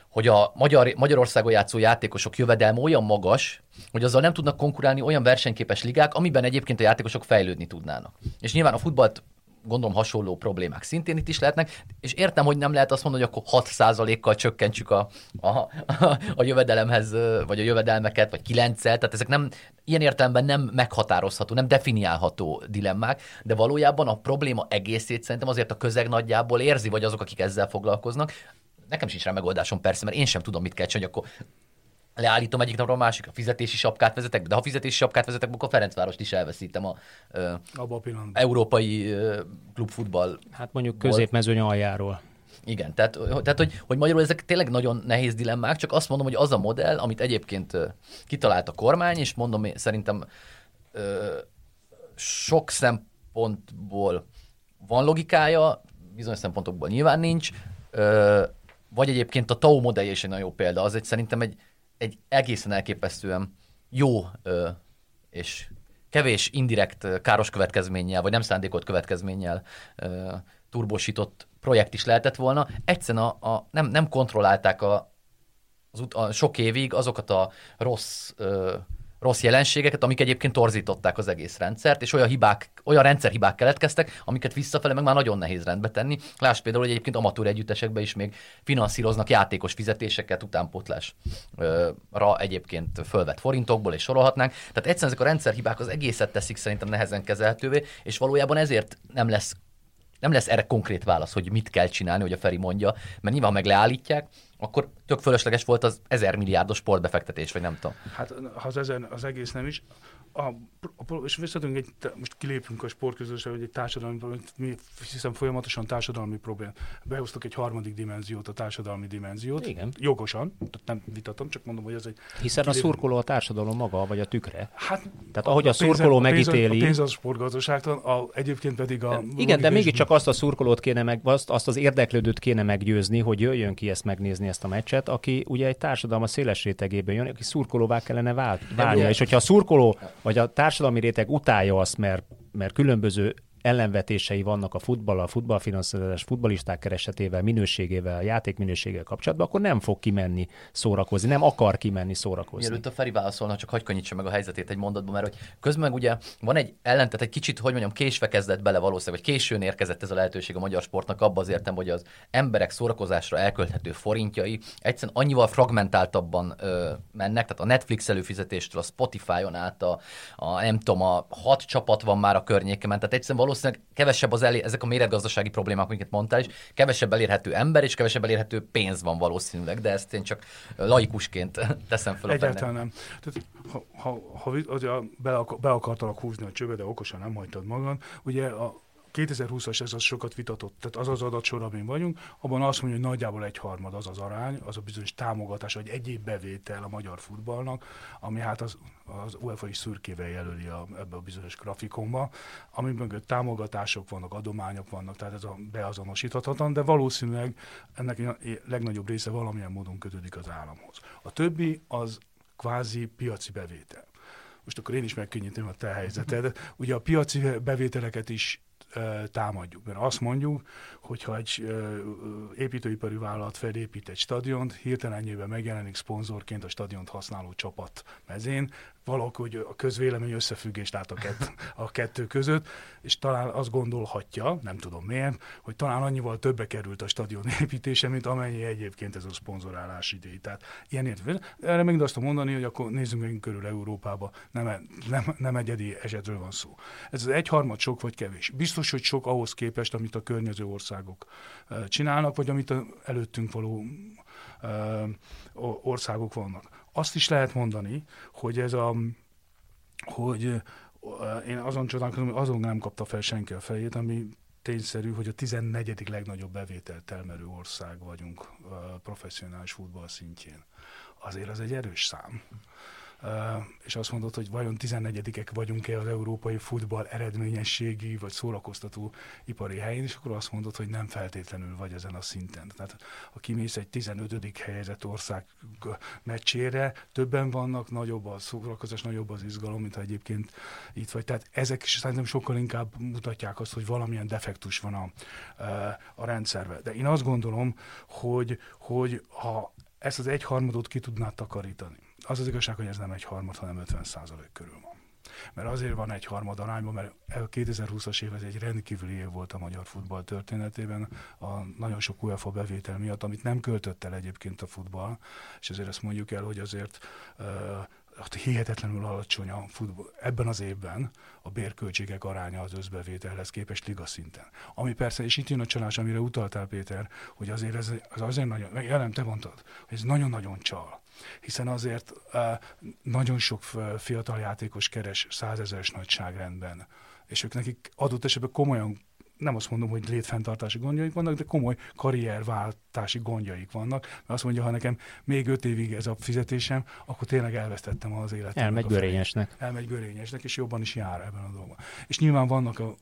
hogy a Magyar, Magyarországon játszó játékosok jövedelme olyan magas, hogy azzal nem tudnak konkurálni olyan versenyképes ligák, amiben egyébként a játékosok fejlődni tudnának. És nyilván a futballt gondolom hasonló problémák szintén itt is lehetnek, és értem, hogy nem lehet azt mondani, hogy akkor 6%-kal csökkentsük a, a, a, a jövedelemhez, vagy a jövedelmeket, vagy 9 tehát ezek nem, ilyen értelemben nem meghatározható, nem definiálható dilemmák, de valójában a probléma egészét szerintem azért a közeg nagyjából érzi, vagy azok, akik ezzel foglalkoznak, nekem sincs rá megoldásom persze, mert én sem tudom, mit kell csinálni, akkor leállítom egyik napra a másik, a fizetési sapkát vezetek, de ha fizetési sapkát vezetek, akkor a Ferencvárost is elveszítem a, ö, Abba a pillanatban. európai ö, klubfutball Hát mondjuk középmezőny aljáról. igen, tehát, tehát hogy, hogy magyarul ezek tényleg nagyon nehéz dilemmák, csak azt mondom, hogy az a modell, amit egyébként kitalált a kormány, és mondom, szerintem ö, sok szempontból van logikája, bizonyos szempontokból nyilván nincs, ö, vagy egyébként a TAO modellje is egy nagyon jó példa, az egy szerintem egy, egy egészen elképesztően jó ö, és kevés indirekt káros következménnyel, vagy nem szándékolt következménnyel ö, turbosított projekt is lehetett volna. Egyszerűen a, a, nem, nem kontrollálták a, az a sok évig azokat a rossz, ö, rossz jelenségeket, amik egyébként torzították az egész rendszert, és olyan hibák, olyan rendszerhibák keletkeztek, amiket visszafele meg már nagyon nehéz rendbe tenni. Láss például, hogy egyébként amatőr együttesekben is még finanszíroznak játékos fizetéseket utánpótlásra egyébként fölvett forintokból, és sorolhatnánk. Tehát egyszerűen ezek a rendszerhibák az egészet teszik szerintem nehezen kezelhetővé, és valójában ezért nem lesz nem lesz erre konkrét válasz, hogy mit kell csinálni, hogy a Feri mondja, mert nyilván meg leállítják, akkor tök fölösleges volt az ezer milliárdos sportbefektetés, vagy nem tudom. Hát ha az, ezen, az egész nem is, a, a, és visszatérünk egy, most kilépünk a sportközösségbe, hogy egy társadalmi, mi hiszem folyamatosan társadalmi probléma. Behoztak egy harmadik dimenziót, a társadalmi dimenziót. Igen. Jogosan, tehát nem vitatom, csak mondom, hogy ez egy... Hiszen a kilépünk. szurkoló a társadalom maga, vagy a tükre. Hát, Tehát ahogy a pénz- szurkoló a pénz- megítéli- A pénz az a sportgazdaságtan, a, egyébként pedig a... Igen, de mégiscsak azt a szurkolót kéne meg, azt, azt az érdeklődőt kéne meggyőzni, hogy jöjjön ki ezt megnézni ezt a meccset, aki ugye egy társadalom a széles rétegében jön, aki szurkolóvá kellene vál, válnia. ugye- És hogyha a szurkoló vagy a társadalmi réteg utálja azt, mert, mert különböző ellenvetései vannak a futball, a futballfinanszírozás, futballisták keresetével, minőségével, játékminőségével kapcsolatban, akkor nem fog kimenni szórakozni, nem akar kimenni szórakozni. Mielőtt a Feri válaszolna, csak hagyj könnyítse meg a helyzetét egy mondatban, mert hogy közben meg ugye van egy ellentét, egy kicsit, hogy mondjam, késve kezdett bele valószínűleg, vagy későn érkezett ez a lehetőség a magyar sportnak, abban az értem, hogy az emberek szórakozásra elkölthető forintjai egyszerűen annyival fragmentáltabban ö, mennek, tehát a Netflix előfizetéstől a Spotify-on át a, a, nem tudom, a hat csapat van már a környéken, tehát egyszerűen valószínűleg kevesebb az elé, ezek a méretgazdasági problémák, amiket mondtál is, kevesebb elérhető ember és kevesebb elérhető pénz van valószínűleg, de ezt én csak laikusként teszem fel Egyáltalán nem. Tehát, ha, ha, ha ugye be, akar, be akartalak húzni a csőbe, de okosan nem hagytad magad, ugye a 2020-as ez az sokat vitatott, tehát az az adatsor, amin vagyunk, abban azt mondja, hogy nagyjából egy harmad az az arány, az a bizonyos támogatás, vagy egyéb bevétel a magyar futballnak, ami hát az, az UEFA is szürkével jelöli a, ebbe a bizonyos grafikonba, ami mögött támogatások vannak, adományok vannak, tehát ez a beazonosíthatatlan, de valószínűleg ennek a legnagyobb része valamilyen módon kötődik az államhoz. A többi az kvázi piaci bevétel. Most akkor én is megkönnyítem a te helyzeted. Ugye a piaci bevételeket is támadjuk, mert azt mondjuk, hogyha egy építőipari vállalat felépít egy stadiont, hirtelen ennyiben megjelenik szponzorként a stadiont használó csapat mezén, valahogy a közvélemény összefüggést lát a, kett, a kettő között, és talán azt gondolhatja, nem tudom miért, hogy talán annyival többe került a stadion építése, mint amennyi egyébként ez a szponzorálás idei. Tehát ilyen értelmű. Erre még azt mondani, hogy akkor nézzünk meg körül Európába, nem, nem, nem egyedi esetről van szó. Ez az egyharmad sok vagy kevés. Biztos, hogy sok ahhoz képest, amit a környező országok csinálnak, vagy amit előttünk való országok vannak. Azt is lehet mondani, hogy ez a hogy én azon csodálkozom, hogy azon nem kapta fel senki a fejét, ami tényszerű, hogy a 14. legnagyobb bevételt termelő ország vagyunk professzionális futball szintjén. Azért az egy erős szám. És azt mondod, hogy vajon 14-ek vagyunk-e az európai futball eredményességi vagy szórakoztató ipari helyén, és akkor azt mondod, hogy nem feltétlenül vagy ezen a szinten. Tehát ha kimész egy 15. helyezett ország meccsére, többen vannak, nagyobb a szórakozás, nagyobb az izgalom, mint ha egyébként itt vagy. Tehát ezek is szerintem sokkal inkább mutatják azt, hogy valamilyen defektus van a, a rendszerben. De én azt gondolom, hogy, hogy ha ezt az egyharmadot ki tudnád takarítani, az az igazság, hogy ez nem egy harmad, hanem 50 százalék körül van. Mert azért van egy harmad arányban, mert a 2020-as év ez egy rendkívüli év volt a magyar futball történetében, a nagyon sok UEFA bevétel miatt, amit nem költött el egyébként a futball, és ezért ezt mondjuk el, hogy azért uh, hihetetlenül alacsony a futball. Ebben az évben a bérköltségek aránya az összbevételhez képest liga szinten. Ami persze, és itt jön a csalás, amire utaltál Péter, hogy azért ez az azért nagyon, jelen te mondtad, hogy ez nagyon-nagyon csal. Hiszen azért nagyon sok fiatal játékos keres százezeres nagyságrendben, és ők nekik adott esetben komolyan nem azt mondom, hogy létfenntartási gondjaik vannak, de komoly karrierváltási gondjaik vannak. Mert azt mondja, ha nekem még öt évig ez a fizetésem, akkor tényleg elvesztettem az életet. Elmegy görényesnek. Elmegy görényesnek, és jobban is jár ebben a dolgban. És nyilván vannak a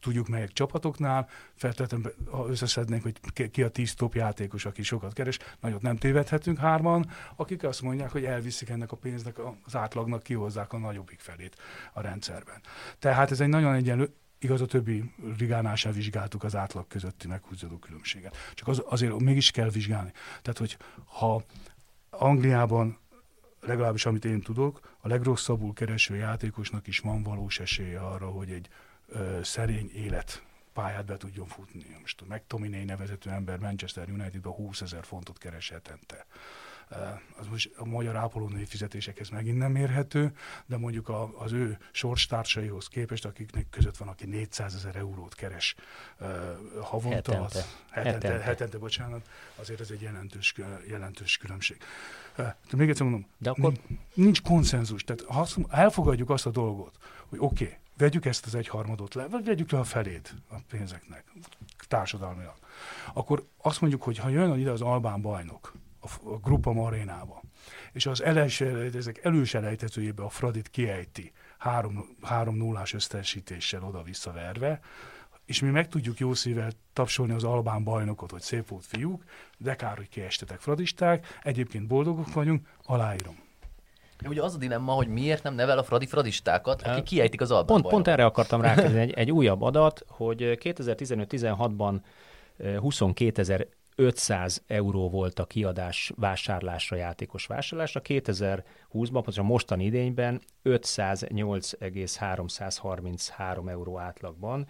tudjuk melyek csapatoknál, feltétlenül, ha összeszednénk, hogy ki a tíz top játékos, aki sokat keres, nagyot nem tévedhetünk hárman, akik azt mondják, hogy elviszik ennek a pénznek az átlagnak, kihozzák a nagyobbik felét a rendszerben. Tehát ez egy nagyon egyenlő, Igaz, a többi ligánál sem vizsgáltuk az átlag közötti meghúzódó különbséget. Csak az, azért mégis kell vizsgálni. Tehát, hogy ha Angliában, legalábbis amit én tudok, a legrosszabbul kereső játékosnak is van valós esélye arra, hogy egy ö, szerény élet pályát be tudjon futni. Most a McTominay nevezető ember Manchester Unitedban 20 ezer fontot keres hetente az most a magyar ápolónői fizetésekhez megint nem érhető, de mondjuk a, az ő sorstársaihoz képest, akiknek között van, aki 400 ezer eurót keres havonta, hetente. Az, hetente, hetente. hetente, bocsánat, azért ez egy jelentős, jelentős különbség. De még egyszer mondom, de akkor... nincs konszenzus. Tehát ha elfogadjuk azt a dolgot, hogy oké, okay, vegyük ezt az egyharmadot le, vagy vegyük le a felét a pénzeknek társadalmilag. Akkor azt mondjuk, hogy ha jön ide az albán bajnok, a, Grupa Marénába. És az ezek előselejtezőjébe a Fradit kiejti, három, három nullás összesítéssel oda-visszaverve, és mi meg tudjuk jó szívvel tapsolni az albán bajnokot, hogy szép volt fiúk, de kár, hogy kiestetek fradisták, egyébként boldogok vagyunk, aláírom. Ugye az a dilemma, hogy miért nem nevel a Fradi fradistákat, akik kiejtik az albán pont, pont erre akartam rákérdezni egy, egy újabb adat, hogy 2015-16-ban 22 ezer 500 euró volt a kiadás vásárlásra, játékos vásárlásra. 2020-ban, a mostani idényben 508,333 euró átlagban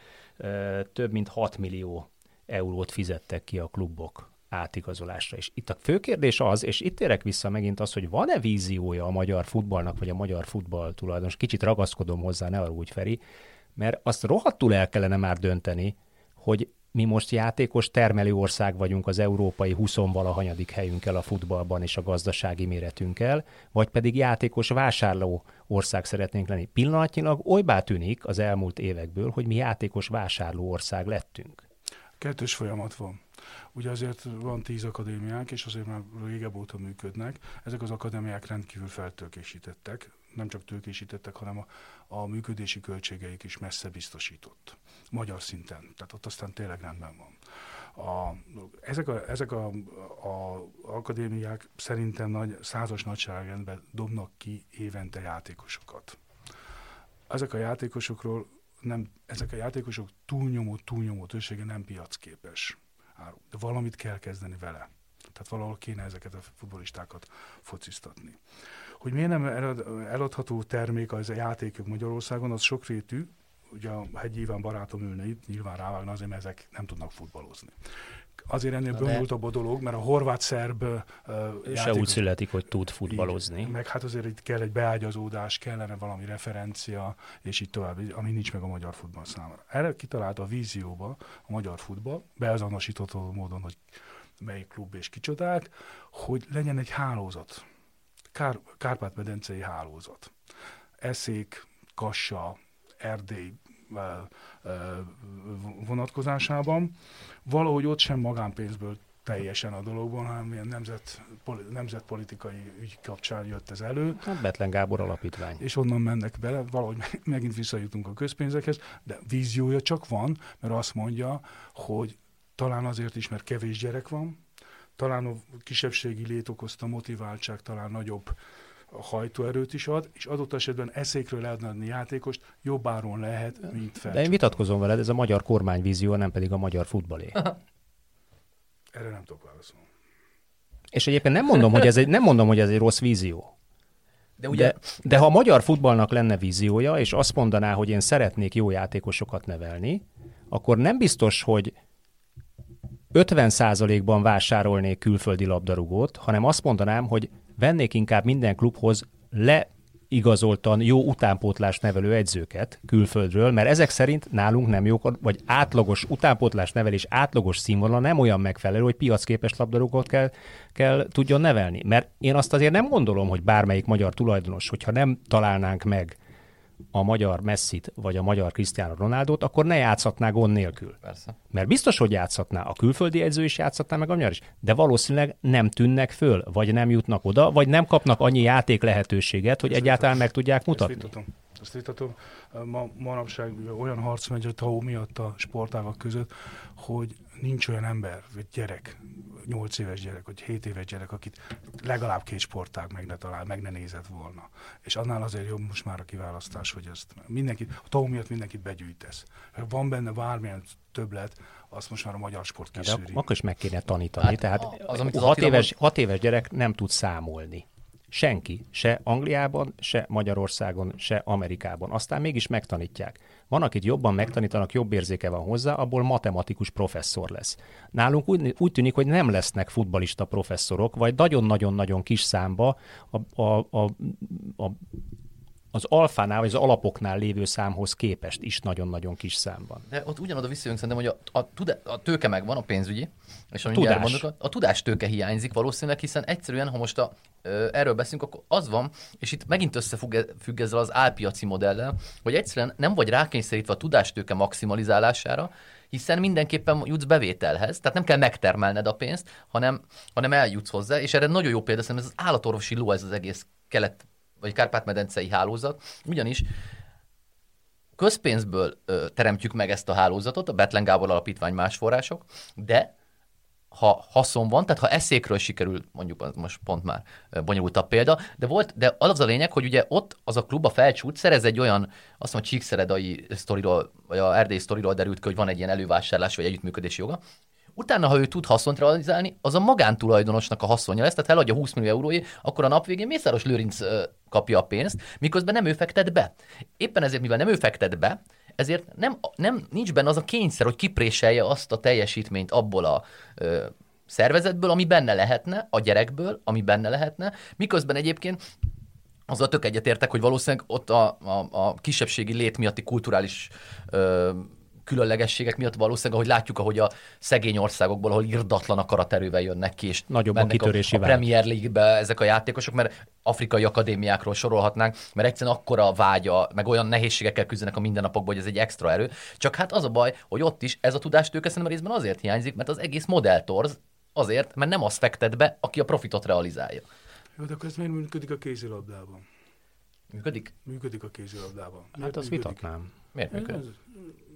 több mint 6 millió eurót fizettek ki a klubok átigazolásra. És itt a fő kérdés az, és itt érek vissza megint az, hogy van-e víziója a magyar futballnak, vagy a magyar futball tulajdonos. Kicsit ragaszkodom hozzá, ne arra úgy Feri, mert azt rohadtul el kellene már dönteni, hogy mi most játékos termelő ország vagyunk az európai 20 valahanyadik helyünkkel a futballban és a gazdasági méretünkkel, vagy pedig játékos vásárló ország szeretnénk lenni. Pillanatnyilag olybá tűnik az elmúlt évekből, hogy mi játékos vásárló ország lettünk. Kettős folyamat van. Ugye azért van tíz akadémiák, és azért már régebb óta működnek. Ezek az akadémiák rendkívül feltőkésítettek, nem csak tőkésítettek, hanem a, a működési költségeik is messze biztosított. Magyar szinten. Tehát ott aztán tényleg rendben van. A, ezek a, ezek a, a akadémiák szerintem nagy, százas nagyságrendben dobnak ki évente játékosokat. Ezek a játékosokról nem, ezek a játékosok túlnyomó, túlnyomó többsége nem piacképes De valamit kell kezdeni vele. Tehát valahol kéne ezeket a futbolistákat fociztatni. Hogy miért nem eladható termék az a játékok Magyarországon, az sokrétű, ugye a Hegyi Iván barátom ülne itt, nyilván rávágna azért, mert ezek nem tudnak futballozni. Azért ennél bonyolultabb a dolog, mert a horvát-szerb uh, Se úgy születik, hogy tud futballozni. Így, meg hát azért itt kell egy beágyazódás, kellene valami referencia, és így tovább, ami nincs meg a magyar futball számára. Erre kitalálta a vízióba a magyar futball, beazonosított módon, hogy melyik klub és kicsodák, hogy legyen egy hálózat Kár, Kárpát-medencei hálózat. Eszék, Kassa, Erdély vonatkozásában. Valahogy ott sem magánpénzből teljesen a dologban, hanem ilyen nemzet, nemzetpolitikai ügy kapcsán jött ez elő. Hát Betlen Gábor alapítvány. És onnan mennek bele, valahogy megint visszajutunk a közpénzekhez, de víziója csak van, mert azt mondja, hogy talán azért is, mert kevés gyerek van, talán a kisebbségi lét okozta motiváltság, talán nagyobb hajtóerőt is ad, és adott esetben eszékről leadni játékost jobb áron lehet, mint fel. De én vitatkozom veled, ez a magyar kormányvízió, nem pedig a magyar futballé. Erre nem tudok válaszolni. És egyébként nem mondom, hogy ez egy, nem mondom, hogy ez egy rossz vízió. De, ugye... de, de ha a magyar futballnak lenne víziója, és azt mondaná, hogy én szeretnék jó játékosokat nevelni, akkor nem biztos, hogy 50%-ban vásárolnék külföldi labdarúgót, hanem azt mondanám, hogy vennék inkább minden klubhoz le igazoltan jó utánpótlás nevelő edzőket külföldről, mert ezek szerint nálunk nem jók, vagy átlagos utánpótlás nevelés átlagos színvonal nem olyan megfelelő, hogy piacképes labdarúgót kell, kell tudjon nevelni. Mert én azt azért nem gondolom, hogy bármelyik magyar tulajdonos, hogyha nem találnánk meg a magyar Messit vagy a magyar Cristiano Ronaldot, akkor ne játszhatná gond nélkül. Persze. Mert biztos, hogy játszhatná. A külföldi edző is játszhatná, meg a magyar is. De valószínűleg nem tűnnek föl, vagy nem jutnak oda, vagy nem kapnak annyi játék lehetőséget, hogy egyáltalán meg tudják mutatni. Ezt vitatom. Ma, manapság olyan harc megy a TAO miatt a sportágak között, hogy nincs olyan ember, vagy gyerek, 8 éves gyerek, vagy 7 éves gyerek, akit legalább két sportág meg ne talál, meg ne nézett volna. És annál azért jobb most már a kiválasztás, hogy ezt mindenki, a TAO miatt mindenkit begyűjtesz. Ha van benne bármilyen többlet, azt most már a magyar sport kiszűri. De akkor is meg kéne tanítani. Hát, Tehát az, amit az hat, Attila éves, hat éves gyerek nem tud számolni. Senki, se Angliában, se Magyarországon, se Amerikában. Aztán mégis megtanítják. Van, akit jobban megtanítanak, jobb érzéke van hozzá, abból matematikus professzor lesz. Nálunk úgy, úgy tűnik, hogy nem lesznek futbalista professzorok, vagy nagyon-nagyon-nagyon kis számba a, a, a, a az alfánál, vagy az alapoknál lévő számhoz képest is nagyon-nagyon kis számban. De ott ugyanoda visszajönk szerintem, hogy a, a, tudá, a tőke megvan, a pénzügyi, és a Tudás. mondok, a, a tudás tőke hiányzik valószínűleg, hiszen egyszerűen, ha most a, ö, erről beszélünk, akkor az van, és itt megint összefügg e- ezzel az álpiaci modellel, hogy egyszerűen nem vagy rákényszerítve a tudástőke maximalizálására, hiszen mindenképpen jutsz bevételhez, tehát nem kell megtermelned a pénzt, hanem, hanem eljutsz hozzá, és erre nagyon jó példa, szerintem ez az állatorvosi ló, ez az egész kelet vagy Kárpát-medencei hálózat, ugyanis közpénzből ö, teremtjük meg ezt a hálózatot, a Betlen Gábor Alapítvány más források, de ha haszon van, tehát ha eszékről sikerül, mondjuk most pont már bonyolultabb példa, de volt, de az a lényeg, hogy ugye ott az a klub, a felcsút szerez egy olyan, azt mondom, Csíkszeredai sztoriról, vagy a erdélyi sztoriról derült ki, hogy van egy ilyen elővásárlás, vagy együttműködési joga, Utána, ha ő tud haszont realizálni, az a magántulajdonosnak a haszonja lesz, tehát ha eladja 20 millió euróért, akkor a nap végén Mészáros Lőrinc kapja a pénzt, miközben nem ő fektet be. Éppen ezért, mivel nem ő fektet be, ezért nem, nem nincs benne az a kényszer, hogy kipréselje azt a teljesítményt abból a ö, szervezetből, ami benne lehetne, a gyerekből, ami benne lehetne, miközben egyébként azzal tök egyetértek, hogy valószínűleg ott a, a, a kisebbségi lét miatti kulturális ö, különlegességek miatt valószínűleg, ahogy látjuk, ahogy a szegény országokból, ahol irdatlan akaraterővel jönnek ki, és Nagyobb a kitörési a, a. Premier League-be ezek a játékosok, mert afrikai akadémiákról sorolhatnánk, mert egyszerűen akkora vágya, meg olyan nehézségekkel küzdenek a mindennapokban, hogy ez egy extra erő. Csak hát az a baj, hogy ott is ez a tudástőke szerintem részben azért hiányzik, mert az egész modelltorz azért, mert nem az fektet be, aki a profitot realizálja. Jó, de akkor ez miért működik a kézilabdában? Működik? Működik a kézilabdában. Hát Miért azt működik? vitatnám. Miért Ez- működik?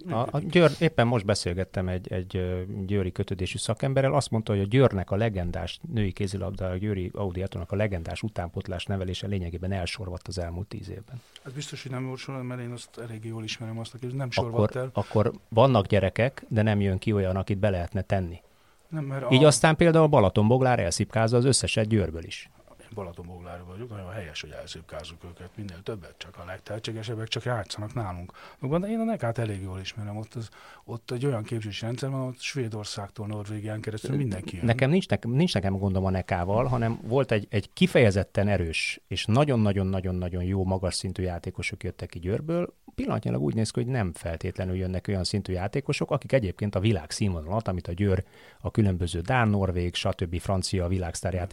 A, a Győr, éppen most beszélgettem egy, egy győri kötődésű szakemberrel, azt mondta, hogy a Győrnek a legendás női kézilabda, a Győri Audi Atónak a legendás utánpotlás nevelése lényegében elsorvadt az elmúlt tíz évben. Ez biztos, hogy nem sorban, mert én azt eléggé jól ismerem azt, aki nem sorvadt Akkor, el. akkor vannak gyerekek, de nem jön ki olyan, akit be lehetne tenni. Nem, mert Így a... aztán például Balatonboglár elszipkázza az összeset Győrből is. Én Balatonboglára vagyok, nagyon helyes, hogy elszépkázzuk őket, minél többet, csak a legtehetségesebbek csak játszanak nálunk. De én a nekát elég jól ismerem, ott, az, ott egy olyan képzési rendszer van, ott Svédországtól, Norvégián keresztül mindenki jön. Nekem nincs, nekem, nincs nekem gondom a nekával, hanem volt egy, egy kifejezetten erős és nagyon-nagyon-nagyon-nagyon jó magas szintű játékosok jöttek ki Győrből. Pillanatnyilag úgy néz ki, hogy nem feltétlenül jönnek olyan szintű játékosok, akik egyébként a világ színvonalat, amit a Győr a különböző Dán, Norvég, stb. francia világsztár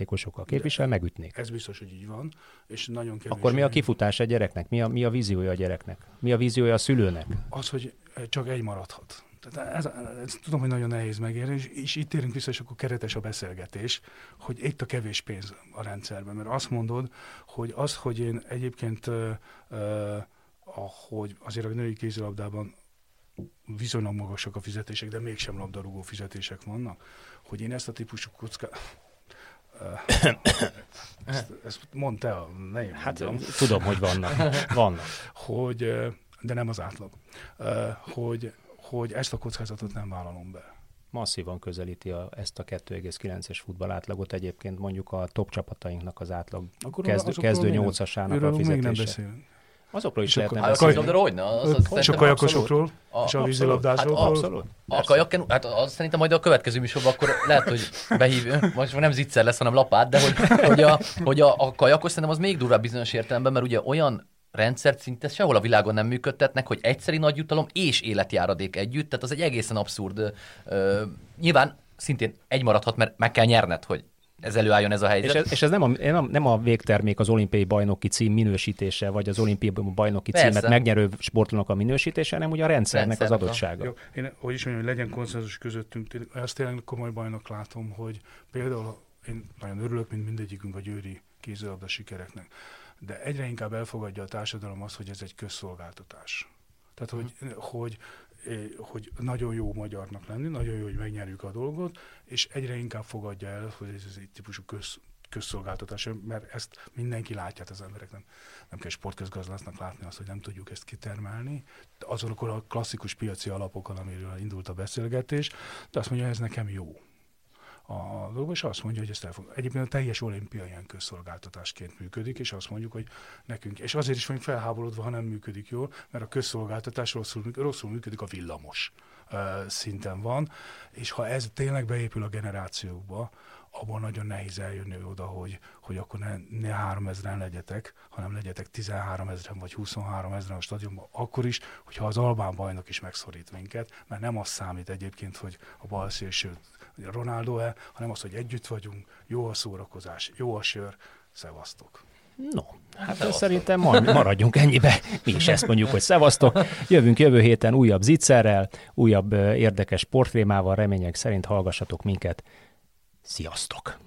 képvisel, megütnék. Ez biztos, hogy így van, és nagyon kevés. Akkor mi a kifutás a gyereknek? Mi a, mi a víziója a gyereknek? Mi a víziója a szülőnek? Az, hogy csak egy maradhat. Tehát ez, ez, tudom, hogy nagyon nehéz megérni, és, és itt érünk vissza, és akkor keretes a beszélgetés, hogy itt a kevés pénz a rendszerben, mert azt mondod, hogy az, hogy én egyébként, uh, uh, ahogy azért a női kézilabdában viszonylag magasak a fizetések, de mégsem labdarúgó fizetések vannak, hogy én ezt a típusú kockát... ezt, ezt mondd te, ne én Hát mondjam tudom, hogy vannak. Vannak. hogy, de nem az átlag, hogy, hogy ezt a kockázatot nem vállalom be. masszívan közelíti a, ezt a 2,9-es futball átlagot. Egyébként mondjuk a top csapatainknak az átlag Akkor kezdő, kezdő még nem- nyolcasának a Őről még nem fizetése. beszélünk. Azokról is lehetne beszélni. kézilabda hogyne? Az, az És a kajakosokról, A- és a abszolút. vízilabdázókról. Hát Abszolút. A kajakken, hát az szerintem majd a következő műsorban akkor lehet, hogy behívjuk, most nem zicser lesz, hanem lapát, de hogy, hogy, a, hogy a, a kajakos szerintem az még durvább bizonyos értelemben, mert ugye olyan rendszert szinte sehol a világon nem működtetnek, hogy egyszeri nagy jutalom és életjáradék együtt, tehát az egy egészen abszurd. Ö, nyilván szintén egy maradhat, mert meg kell nyerned, hogy ez előálljon ez a helyzet. És ez, és ez nem, a, nem, nem a végtermék az olimpiai bajnoki cím minősítése, vagy az olimpiai bajnoki Persze. címet megnyerő sportolónak a minősítése, hanem ugye a rendszernek, Rendszernek az a- adottsága. Jó, én, hogy is mondjam, hogy legyen konszenzus közöttünk, Én ezt tényleg komoly bajnak látom, hogy például én nagyon örülök, mint mindegyikünk a győri kézilabda sikereknek, de egyre inkább elfogadja a társadalom azt, hogy ez egy közszolgáltatás. Tehát, hogy, hogy, hogy nagyon jó magyarnak lenni, nagyon jó, hogy megnyerjük a dolgot, és egyre inkább fogadja el, hogy ez egy típusú köz, közszolgáltatás, mert ezt mindenki látja, hát az emberek nem, nem kell sportközgazdásznak látni azt, hogy nem tudjuk ezt kitermelni, azonokon a klasszikus piaci alapokon, amiről indult a beszélgetés, de azt mondja, ez nekem jó a dolog, és azt mondja, hogy ezt elfog. Egyébként a teljes olimpia ilyen közszolgáltatásként működik, és azt mondjuk, hogy nekünk, és azért is vagyunk felháborodva, ha nem működik jól, mert a közszolgáltatás rosszul, rosszul működik, a villamos szinten van, és ha ez tényleg beépül a generációkba, abban nagyon nehéz eljönni oda, hogy, hogy akkor ne, ne 3000-en legyetek, hanem legyetek 13 ezeren vagy 23 ezeren a stadionban, akkor is, hogyha az albán bajnok is megszorít minket, mert nem az számít egyébként, hogy a bal szélső Ronaldo-e, hanem az, hogy együtt vagyunk, jó a szórakozás, jó a sör, szevasztok. No, hát Szevasztok. ez szerintem ma- maradjunk ennyibe. Mi is ezt mondjuk, hogy szevasztok. Jövünk jövő héten újabb zicserrel, újabb érdekes sportrémával, remények szerint hallgassatok minket. Sziasztok!